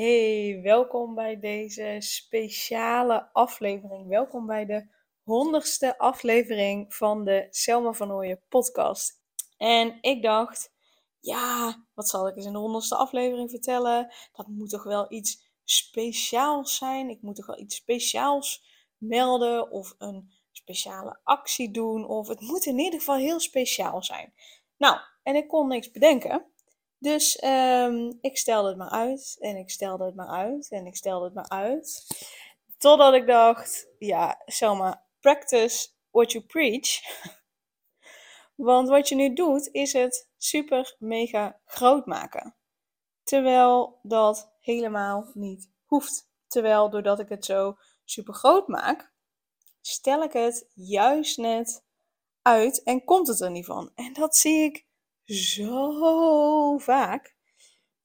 Hey, welkom bij deze speciale aflevering. Welkom bij de honderdste aflevering van de Selma van Ooyen podcast. En ik dacht, ja, wat zal ik eens in de honderdste aflevering vertellen? Dat moet toch wel iets speciaals zijn? Ik moet toch wel iets speciaals melden of een speciale actie doen? Of het moet in ieder geval heel speciaal zijn. Nou, en ik kon niks bedenken. Dus um, ik stelde het maar uit en ik stelde het maar uit en ik stelde het maar uit. Totdat ik dacht, ja, Selma, practice what you preach. Want wat je nu doet, is het super mega groot maken. Terwijl dat helemaal niet hoeft. Terwijl doordat ik het zo super groot maak, stel ik het juist net uit en komt het er niet van. En dat zie ik zo vaak.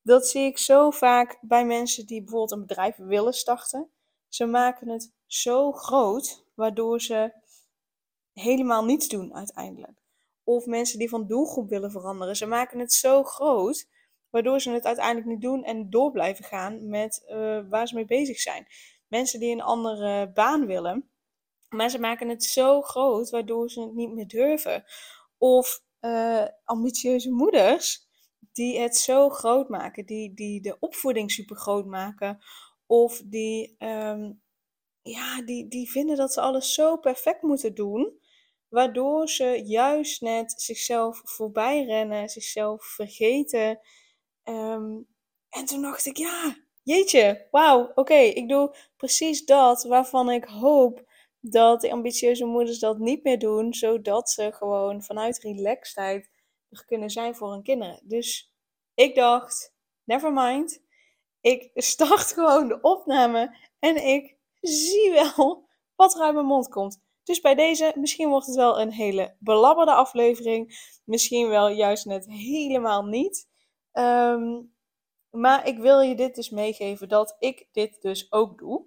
Dat zie ik zo vaak bij mensen die bijvoorbeeld een bedrijf willen starten. Ze maken het zo groot, waardoor ze helemaal niets doen uiteindelijk. Of mensen die van doelgroep willen veranderen. Ze maken het zo groot, waardoor ze het uiteindelijk niet doen en door blijven gaan met uh, waar ze mee bezig zijn. Mensen die een andere baan willen, maar ze maken het zo groot, waardoor ze het niet meer durven. Of uh, ambitieuze moeders die het zo groot maken, die, die de opvoeding super groot maken, of die, um, ja, die, die vinden dat ze alles zo perfect moeten doen, waardoor ze juist net zichzelf voorbij rennen, zichzelf vergeten. Um, en toen dacht ik, ja, jeetje, wauw, oké, ik doe precies dat waarvan ik hoop dat de ambitieuze moeders dat niet meer doen, zodat ze gewoon vanuit relaxedheid er kunnen zijn voor hun kinderen. Dus ik dacht, never mind. Ik start gewoon de opname en ik zie wel wat er uit mijn mond komt. Dus bij deze, misschien wordt het wel een hele belabberde aflevering. Misschien wel juist net helemaal niet. Um, maar ik wil je dit dus meegeven dat ik dit dus ook doe.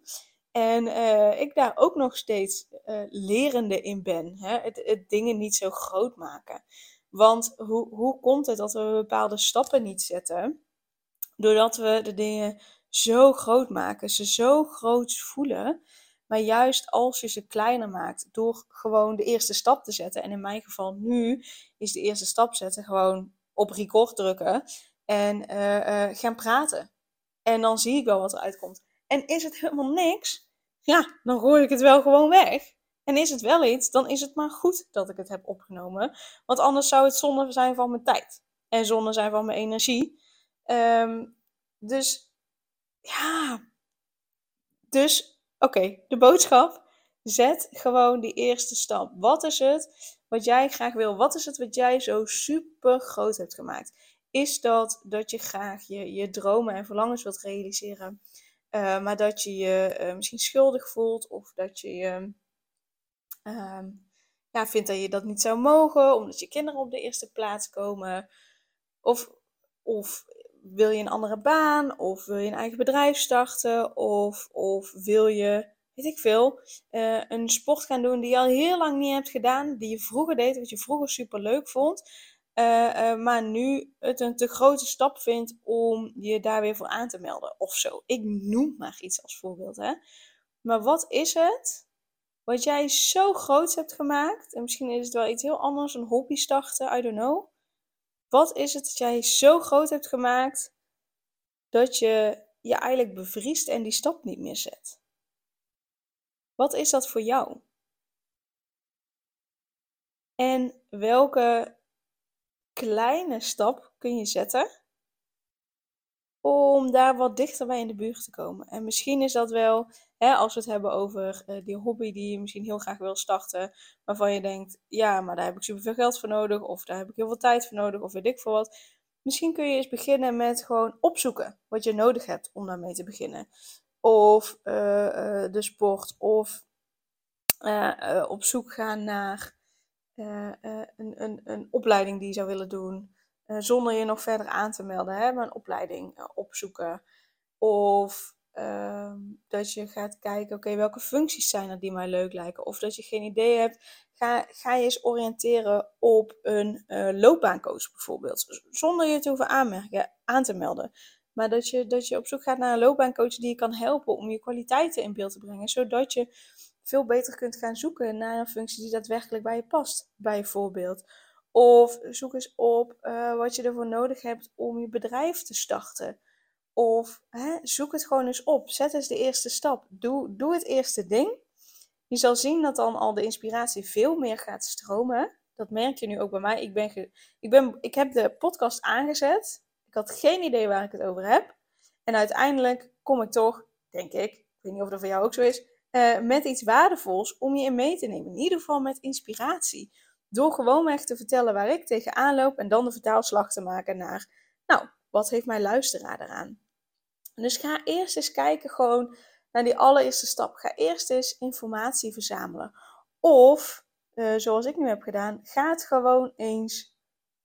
En uh, ik daar ook nog steeds uh, lerende in ben. Hè? Het, dingen niet zo groot maken. Want hoe, hoe komt het dat we bepaalde stappen niet zetten? Doordat we de dingen zo groot maken, ze zo groot voelen. Maar juist als je ze kleiner maakt, door gewoon de eerste stap te zetten. En in mijn geval nu is de eerste stap zetten gewoon op record drukken en uh, gaan praten. En dan zie ik wel wat eruit komt. En is het helemaal niks, ja, dan gooi ik het wel gewoon weg. En is het wel iets, dan is het maar goed dat ik het heb opgenomen. Want anders zou het zonde zijn van mijn tijd. En zonde zijn van mijn energie. Um, dus ja. Dus oké, de boodschap. Zet gewoon die eerste stap. Wat is het wat jij graag wil? Wat is het wat jij zo super groot hebt gemaakt? Is dat dat je graag je, je dromen en verlangens wilt realiseren? Uh, maar dat je je uh, misschien schuldig voelt of dat je uh, ja, vindt dat je dat niet zou mogen omdat je kinderen op de eerste plaats komen. Of, of wil je een andere baan of wil je een eigen bedrijf starten of, of wil je, weet ik veel, uh, een sport gaan doen die je al heel lang niet hebt gedaan, die je vroeger deed, wat je vroeger super leuk vond. Uh, uh, maar nu het een te grote stap vindt om je daar weer voor aan te melden of zo. Ik noem maar iets als voorbeeld. Hè? Maar wat is het wat jij zo groot hebt gemaakt? En misschien is het wel iets heel anders, een hobby starten, I don't know. Wat is het dat jij zo groot hebt gemaakt dat je je eigenlijk bevriest en die stap niet meer zet? Wat is dat voor jou? En welke kleine stap kun je zetten om daar wat dichter bij in de buurt te komen. En misschien is dat wel, hè, als we het hebben over uh, die hobby die je misschien heel graag wil starten, waarvan je denkt, ja, maar daar heb ik superveel geld voor nodig, of daar heb ik heel veel tijd voor nodig, of weet ik veel wat. Misschien kun je eens beginnen met gewoon opzoeken wat je nodig hebt om daarmee te beginnen. of de sport, of op zoek gaan naar een, een, een opleiding die je zou willen doen. zonder je nog verder aan te melden, hè, maar een opleiding opzoeken. Of Ehm, dat je gaat kijken, oké, welke functies zijn er die mij leuk lijken? Of dat je geen idee hebt, ga, ga je eens oriënteren op een loopbaancoach bijvoorbeeld. Zonder je te hoeven aanmerken, aan te melden. Maar dat je, dat je op zoek gaat naar een loopbaancoach die je kan helpen om je kwaliteiten in beeld te brengen. Zodat je veel beter kunt gaan zoeken naar een functie die daadwerkelijk bij je past, bijvoorbeeld. Of zoek eens op uh, wat je ervoor nodig hebt om je bedrijf te starten. Of hè, zoek het gewoon eens op. Zet eens de eerste stap. Doe, doe het eerste ding. Je zal zien dat dan al de inspiratie veel meer gaat stromen. Dat merk je nu ook bij mij. Ik, ben ik, ben, ik heb de podcast aangezet. Ik had geen idee waar ik het over heb. En uiteindelijk kom ik toch, denk ik, ik weet niet of dat voor jou ook zo is, uh, met iets waardevols om je in mee te nemen. In ieder geval met inspiratie. Door gewoon echt te vertellen waar ik tegenaan loop en dan de vertaalslag te maken naar, nou, wat heeft mijn luisteraar eraan? Dus ga eerst eens kijken gewoon naar die allereerste stap. Ga eerst eens informatie verzamelen. Of, uh, zoals ik nu heb gedaan, ga het gewoon eens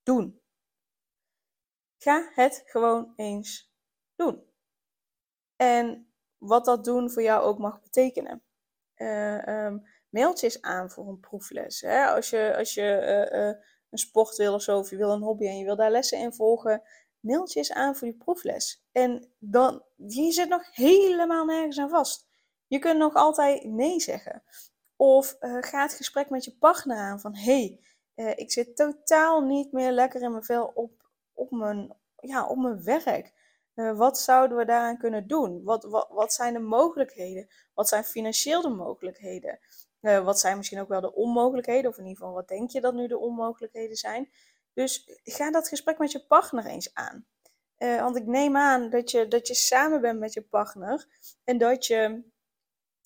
doen. Ga het gewoon eens doen. En wat dat doen voor jou ook mag betekenen. Uh, um, mailtjes aan voor een proefles. Hè? Als je, als je uh, een sport wil of zo, of je wil een hobby en je wil daar lessen in volgen, mailtjes aan voor die proefles. En dan, je zit nog helemaal nergens aan vast. Je kunt nog altijd nee zeggen. Of ga het gesprek met je partner aan van hey, uh, ik zit totaal niet meer lekker in mijn vel op, op, mijn, ja, op mijn werk. Uh, wat zouden we daaraan kunnen doen? Wat, wat, wat zijn de mogelijkheden? Wat zijn financieel de mogelijkheden? wat zijn misschien ook wel de onmogelijkheden? Of in ieder geval, wat denk je dat nu de onmogelijkheden zijn? Dus ga dat gesprek met je partner eens aan. Uh, want ik neem aan dat je, dat je samen bent met je partner en dat je,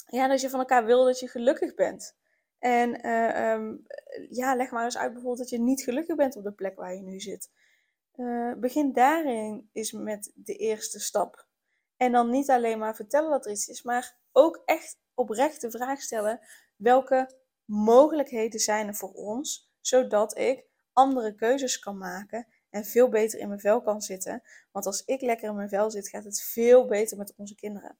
ja, dat je van elkaar wil dat je gelukkig bent. En um, ja, leg maar eens uit bijvoorbeeld dat je niet gelukkig bent op de plek waar je nu zit. Uh, begin daarin is met de eerste stap. En dan niet alleen maar vertellen dat er iets is, maar ook echt oprecht de vraag stellen: welke mogelijkheden zijn er voor ons, zodat ik andere keuzes kan maken en veel beter in mijn vel kan zitten. Want als ik lekker in mijn vel zit, gaat het veel beter met onze kinderen.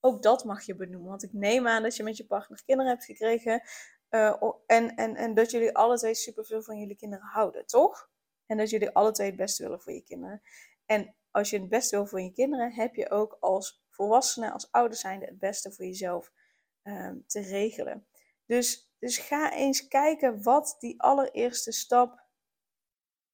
Ook dat mag je benoemen, want ik neem aan dat je met je partner kinderen hebt gekregen uh, en, en, en dat jullie alle twee superveel van jullie kinderen houden, toch? En dat jullie alle twee het beste willen voor je kinderen. En als je het beste wil voor je kinderen, heb je ook als volwassene, als ouder zijnde, het beste voor jezelf um, te regelen. Dus, dus ga eens kijken wat die allereerste stap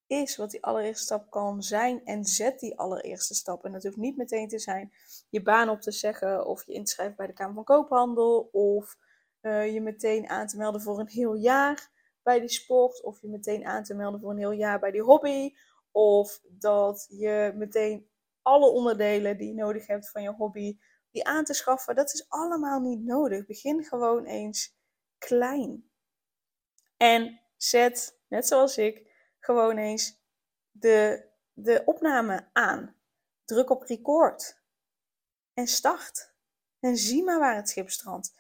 is wat die allereerste stap kan zijn en zet die allereerste stap. En dat hoeft niet meteen te zijn je baan op te zeggen of je inschrijft bij de Kamer van Koophandel of uh, je meteen aan te melden voor een heel jaar bij die sport of je meteen aan te melden voor een heel jaar bij die hobby of dat je meteen alle onderdelen die je nodig hebt van je hobby die aan te schaffen. Dat is allemaal niet nodig. Begin gewoon eens klein. En zet, net zoals ik, gewoon eens de, de opname aan. Druk op record. En start. En zie maar waar het schip strandt.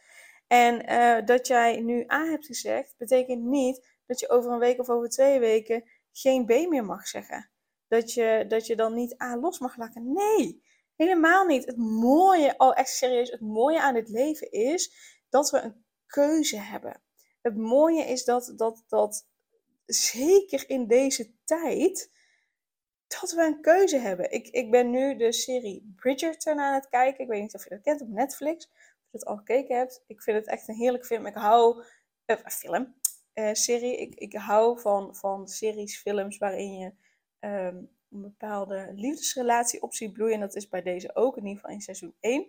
En uh, dat jij nu A hebt gezegd, betekent niet dat je over een week of over twee weken geen B meer mag zeggen. Dat je, dat je dan niet A los mag laten. Nee, helemaal niet. Het mooie, oh echt serieus, het mooie aan dit leven is dat we een keuze hebben. Het mooie is dat, dat, dat zeker in deze tijd, dat we een keuze hebben. Ik, ik ben nu de serie Bridgerton aan het kijken. Ik weet niet of je dat kent op Netflix. Je dat al gekeken hebt. Ik vind het echt een heerlijk film. Ik hou... Uh, film. Uh, serie. Ik, ik hou van, van series, films waarin je um, een bepaalde liefdesrelatie op ziet bloeien. En dat is bij deze ook, in ieder geval in seizoen 1.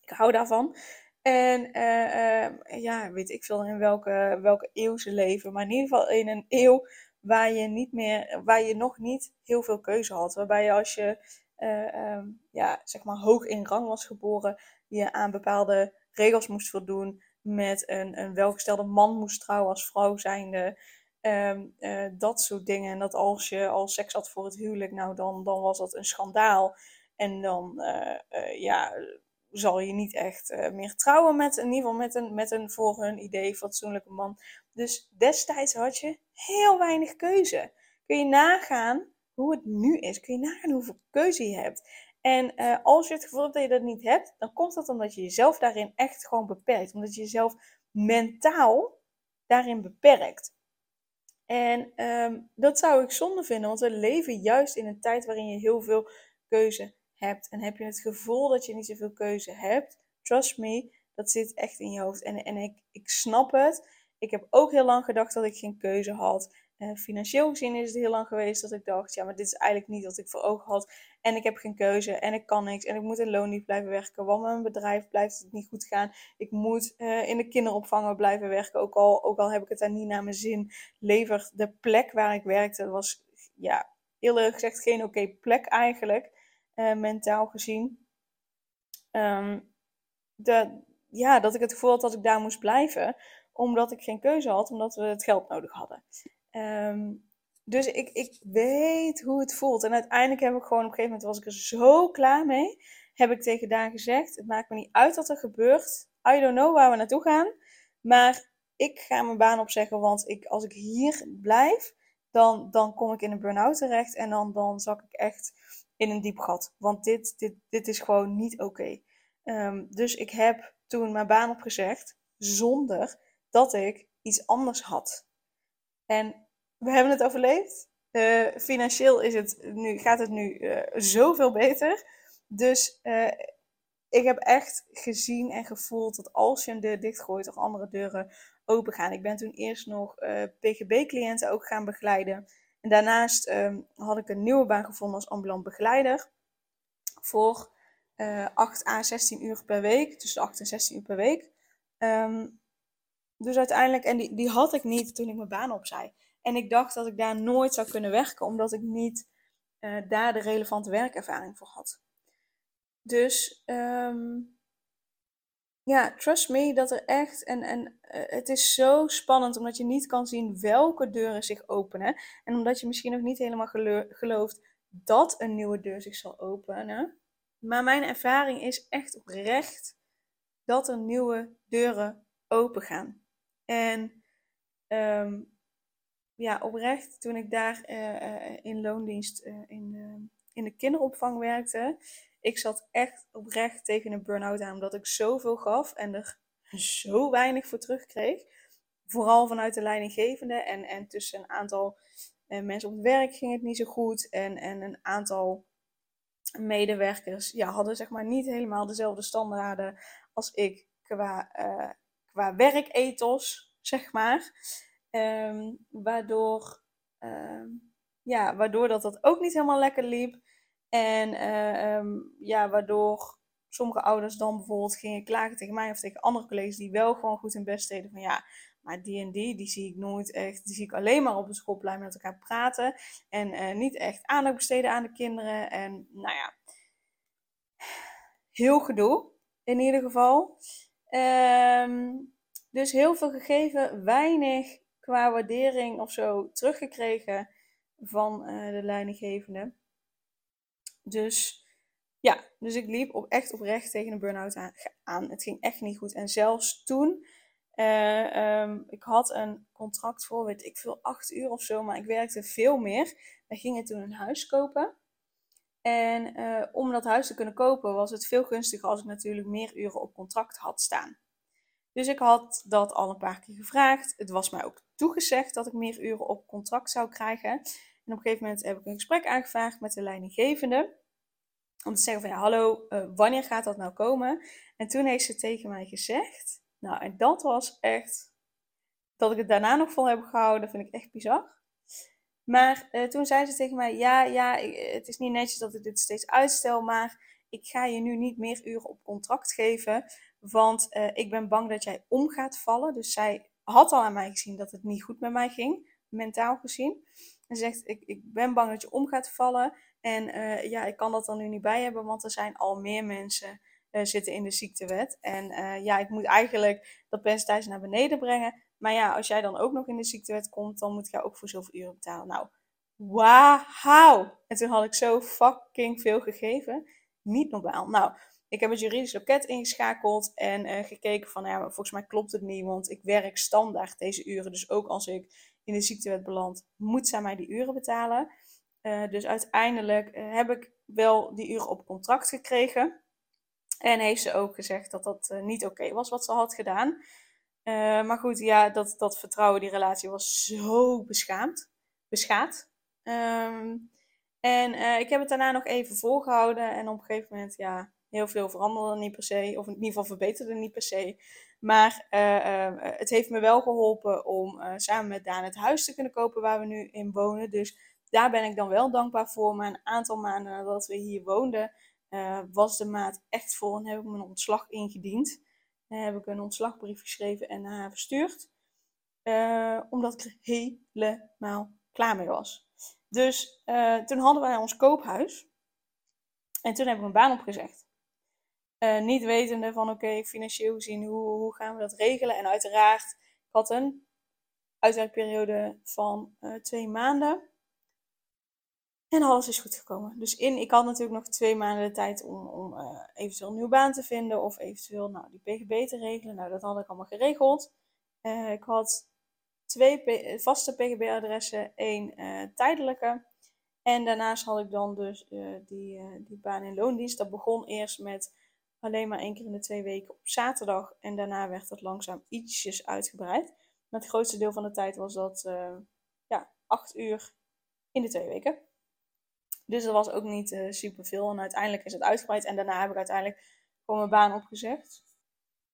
Ik hou daarvan. En uh, ja, weet ik veel in welke, welke eeuw ze leven. Maar in ieder geval in een eeuw waar je, niet meer, waar je nog niet heel veel keuze had. Waarbij je als je uh, ja, zeg maar hoog in rang was geboren, je aan bepaalde regels moest voldoen. Met een, een welgestelde man moest trouwen als vrouw zijnde. Um, uh, dat soort dingen. En dat als je al seks had voor het huwelijk, nou dan, dan was dat een schandaal. En dan, uh, ja, zal je niet echt meer trouwen met, in ieder geval met een, met een voor hun idee fatsoenlijke man. Dus destijds had je heel weinig keuze. Kun je nagaan hoe het nu is? Kun je nagaan hoeveel keuze je hebt? En uh, als je het gevoel hebt dat je dat niet hebt, dan komt dat omdat je jezelf daarin echt gewoon beperkt. Omdat je jezelf mentaal daarin beperkt. En um, dat zou ik zonde vinden, want we leven juist in een tijd waarin je heel veel keuze hebt. En heb je het gevoel dat je niet zoveel keuze hebt, trust me, dat zit echt in je hoofd. En, en ik, ik snap het. Ik heb ook heel lang gedacht dat ik geen keuze had. Uh, financieel gezien is het heel lang geweest dat ik dacht, ja, maar dit is eigenlijk niet wat ik voor ogen had. En ik heb geen keuze en ik kan niks. En ik moet in loondienst blijven werken, want mijn bedrijf blijft het niet goed gaan. Ik moet uh, in de kinderopvang blijven werken, ook al, ook al heb ik het daar niet naar mijn zin. Levert de plek waar ik werkte, was, ja, eerlijk gezegd geen oké plek eigenlijk, uh, mentaal gezien. Um, de, ja, dat ik het gevoel had dat ik daar moest blijven, omdat ik geen keuze had, omdat we het geld nodig hadden. Um, dus ik, ik weet hoe het voelt. En uiteindelijk heb ik gewoon op een gegeven moment was ik er zo klaar mee. Heb ik tegen Daan gezegd: Het maakt me niet uit wat er gebeurt. I don't know waar we naartoe gaan. Maar ik ga mijn baan opzeggen. Want ik, als ik hier blijf, dan, dan kom ik in een burn-out terecht. En dan, dan zak ik echt in een diep gat. Want dit, dit, dit is gewoon niet oké. Um, dus ik heb toen mijn baan opgezegd. Zonder dat ik iets anders had. En we hebben het overleefd. Uh, financieel is het nu, gaat het nu uh, zoveel beter. Dus uh, ik heb echt gezien en gevoeld dat als je een deur dichtgooit, of andere deuren open gaan. Ik ben toen eerst nog PGB-cliënten ook gaan begeleiden. En daarnaast um, had ik een nieuwe baan gevonden als ambulant begeleider. Voor 8 à 16 uur per week. Tussen 8 en 16 uur per week. Um, dus uiteindelijk, en die, die had ik niet toen ik mijn baan opzij. En ik dacht dat ik daar nooit zou kunnen werken, omdat ik niet uh, daar de relevante werkervaring voor had. Dus um, ja, trust me dat er echt. En, en uh, het is zo spannend omdat je niet kan zien welke deuren zich openen. En omdat je misschien nog niet helemaal gelooft dat een nieuwe deur zich zal openen. Maar mijn ervaring is echt oprecht dat er nieuwe deuren open gaan. En um, ja, oprecht, toen ik daar uh, in loondienst uh, in, in de kinderopvang werkte, ik zat echt oprecht tegen een burn-out aan, omdat ik zoveel gaf en er zo weinig voor terugkreeg. Vooral vanuit de leidinggevende en, en tussen een aantal mensen op het werk ging het niet zo goed en, en een aantal medewerkers ja, hadden zeg maar niet helemaal dezelfde standaarden als ik qua, qua werkethos, zeg maar. Um, waardoor, um, ja, waardoor dat, dat ook niet helemaal lekker liep. En uh, um, ja, waardoor sommige ouders dan bijvoorbeeld gingen klagen tegen mij of tegen andere collega's die wel gewoon goed hun best deden. Van ja, maar die en die, die zie ik nooit echt. Die zie ik alleen maar op de schoolplein met elkaar praten. En uh, niet echt aandacht besteden aan de kinderen. En nou ja, heel gedoe in ieder geval. Dus heel veel gegeven, weinig qua waardering of zo teruggekregen van uh, de leidinggevende. Dus ja, dus ik liep op, echt oprecht tegen een burn-out aan. Het ging echt niet goed. En zelfs toen, uh, um, ik had een contract voor, weet ik veel, acht uur of zo, maar ik werkte veel meer. We gingen toen een huis kopen. En uh, om dat huis te kunnen kopen was het veel gunstiger als ik natuurlijk meer uren op contract had staan. Dus ik had dat al een paar keer gevraagd. Het was mij ook toegezegd dat ik meer uren op contract zou krijgen. En op een gegeven moment heb ik een gesprek aangevraagd met de leidinggevende. Om te zeggen van ja, hallo, uh, wanneer gaat dat nou komen? En toen heeft ze tegen mij gezegd. Nou, en dat was echt. Dat ik het daarna nog vol heb gehouden, vind ik echt bizar. Maar uh, toen zei ze tegen mij: Ja, ja, het is niet netjes dat ik dit steeds uitstel, maar ik ga je nu niet meer uren op contract geven. Want uh, ik ben bang dat jij om gaat vallen. Dus zij had al aan mij gezien dat het niet goed met mij ging, mentaal gezien. En zegt, ik, ik ben bang dat je om gaat vallen. En uh, ja, ik kan dat dan nu niet bij hebben, want er zijn al meer mensen uh, zitten in de ziektewet. En ja, ik moet eigenlijk dat percentage naar beneden brengen. Maar ja, als jij dan ook nog in de ziektewet komt, dan moet jij ook voor zoveel uren betalen. Nou, wauw! En toen had ik zo fucking veel gegeven. Niet normaal. Nou, ik heb het juridisch loket ingeschakeld en gekeken van, ja, volgens mij klopt het niet, want ik werk standaard deze uren. Dus ook als ik in de ziektewet beland, moet zij mij die uren betalen. dus uiteindelijk heb ik wel die uren op contract gekregen. En heeft ze ook gezegd dat dat niet oké was wat ze had gedaan. maar goed, ja, dat, dat vertrouwen, die relatie was zo beschaamd, beschaad. Ehm, en ik heb het daarna nog even volgehouden. En op een gegeven moment, ja, heel veel veranderde niet per se. Of in ieder geval verbeterde niet per se. Maar uh, uh, het heeft me wel geholpen om samen met Daan het huis te kunnen kopen waar we nu in wonen. Dus daar ben ik dan wel dankbaar voor. Maar een aantal maanden nadat we hier woonden, was de maat echt vol. En heb ik mijn ontslag ingediend. En heb ik een ontslagbrief geschreven en naar haar verstuurd. omdat ik er helemaal klaar mee was. Dus toen hadden wij ons koophuis. En toen heb ik mijn baan opgezegd. Uh, niet wetende van oké, financieel gezien, hoe, hoe gaan we dat regelen? En uiteraard, ik had een uitwerkperiode van uh, twee maanden. En alles is goed gekomen. Dus in, ik had natuurlijk nog twee maanden de tijd om, om eventueel een nieuwe baan te vinden. Of eventueel nou, die PGB te regelen. Nou, dat had ik allemaal geregeld. ik had twee vaste PGB-adressen, één tijdelijke. En daarnaast had ik dan dus die, die baan in loondienst. Dat begon eerst met alleen maar één keer in de twee weken op zaterdag. En daarna werd dat langzaam ietsjes uitgebreid. Maar het grootste deel van de tijd was dat ja, acht uur in de twee weken. Dus dat was ook niet super veel. En uiteindelijk is het uitgebreid. En daarna heb ik uiteindelijk gewoon mijn baan opgezegd.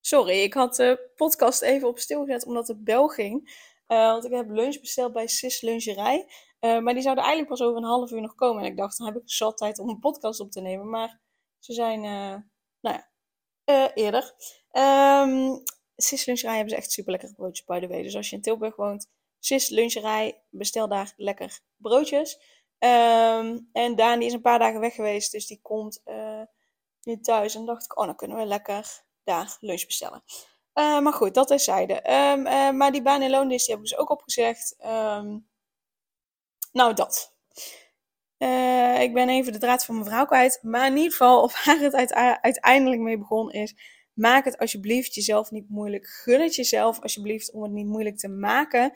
Sorry, ik had de podcast even op stil gezet omdat het bel ging. Uh, want ik heb lunch besteld bij Sis Lungerij. Uh, maar die zouden eigenlijk pas over een half uur nog komen. En ik dacht, dan heb ik zat tijd om een podcast op te nemen. Maar ze zijn, nou ja, eerder. Um, Sis Lungerij hebben ze echt super lekkere broodjes, by the way. Dus als je in Tilburg woont, Sis Lungerij, bestel daar lekker broodjes. Um, en Daan die is een paar dagen weg geweest, dus die komt nu thuis. En dacht ik, oh, dan kunnen we lekker daar lunch bestellen. Uh, maar goed, dat is zijde. Uh, maar die baan in loondienst hebben ze ook opgezegd. Nou, dat. Uh, ik ben even de draad van mijn kwijt. Maar in ieder geval, waar het uiteindelijk mee begon is... Maak het alsjeblieft jezelf niet moeilijk. Gun het jezelf alsjeblieft om het niet moeilijk te maken.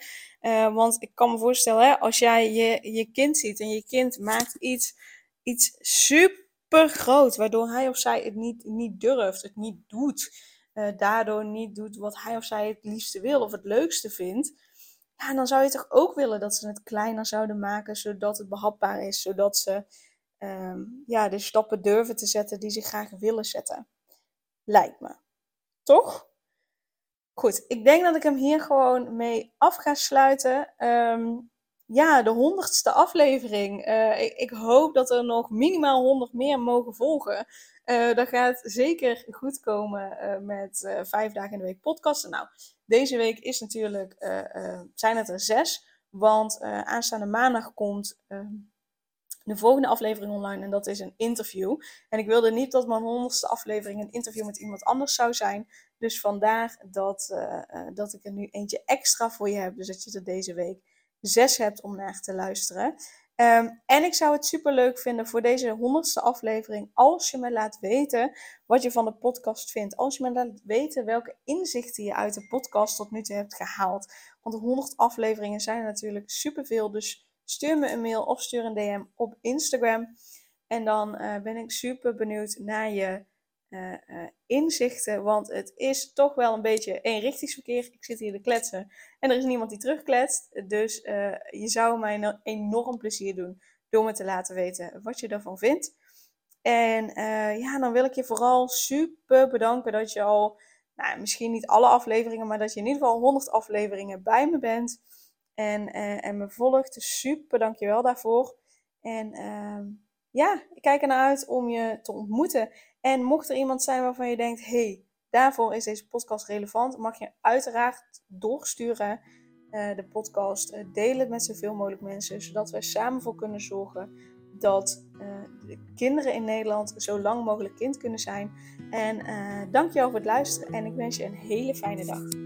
want ik kan me voorstellen, hè, als jij je, je kind ziet en je kind maakt iets, iets super groot... waardoor hij of zij het niet, niet durft, het niet doet uh, daardoor niet doet wat hij of zij het liefste wil of het leukste vindt, ja, dan zou je toch ook willen dat ze het kleiner zouden maken, zodat het behapbaar is, zodat ze um, ja, de stappen durven te zetten die ze graag willen zetten. Lijkt me. Toch? Goed, ik denk dat ik hem hier gewoon mee af ga sluiten. Um, ja, de honderdste aflevering. Uh, ik, ik, hoop dat er nog minimaal honderd meer mogen volgen. Uh, dat gaat zeker goed komen uh, met vijf dagen in de week podcasten. Nou, deze week is natuurlijk, zijn het er zes. Want aanstaande maandag komt ehm, de volgende aflevering online en dat is een interview. En ik wilde niet dat mijn honderdste aflevering een interview met iemand anders zou zijn. Dus vandaar dat, dat ik er nu eentje extra voor je heb. Dus dat je er deze week zes hebt om naar te luisteren. Ehm, en ik zou het super leuk vinden voor deze honderdste aflevering als je me laat weten wat je van de podcast vindt. Als je me laat weten welke inzichten je uit de podcast tot nu toe hebt gehaald. Want de 100 afleveringen zijn natuurlijk superveel. Dus stuur me een mail of stuur een DM op Instagram. En dan uh, ben ik super benieuwd naar je uh, uh, inzichten. Want het is toch wel een beetje eenrichtingsverkeer. Ik zit hier te kletsen en er is niemand die terugkletst. Dus uh, je zou mij een enorm plezier doen door me te laten weten wat je ervan vindt. En ja, dan wil ik je vooral super bedanken dat je al, nou, misschien niet alle afleveringen, maar dat je in ieder geval 100 afleveringen bij me bent. En, en me volgt. Dus super dankjewel daarvoor. En ehm, ja, ik kijk ernaar uit om je te ontmoeten. En mocht er iemand zijn waarvan je denkt, hey, daarvoor is deze podcast relevant, mag je uiteraard doorsturen uh, de podcast. Uh, deel het met zoveel mogelijk mensen, zodat we samen voor kunnen zorgen dat uh, de kinderen in Nederland zo lang mogelijk kind kunnen zijn. En dankjewel voor het luisteren en ik wens je een hele fijne dag.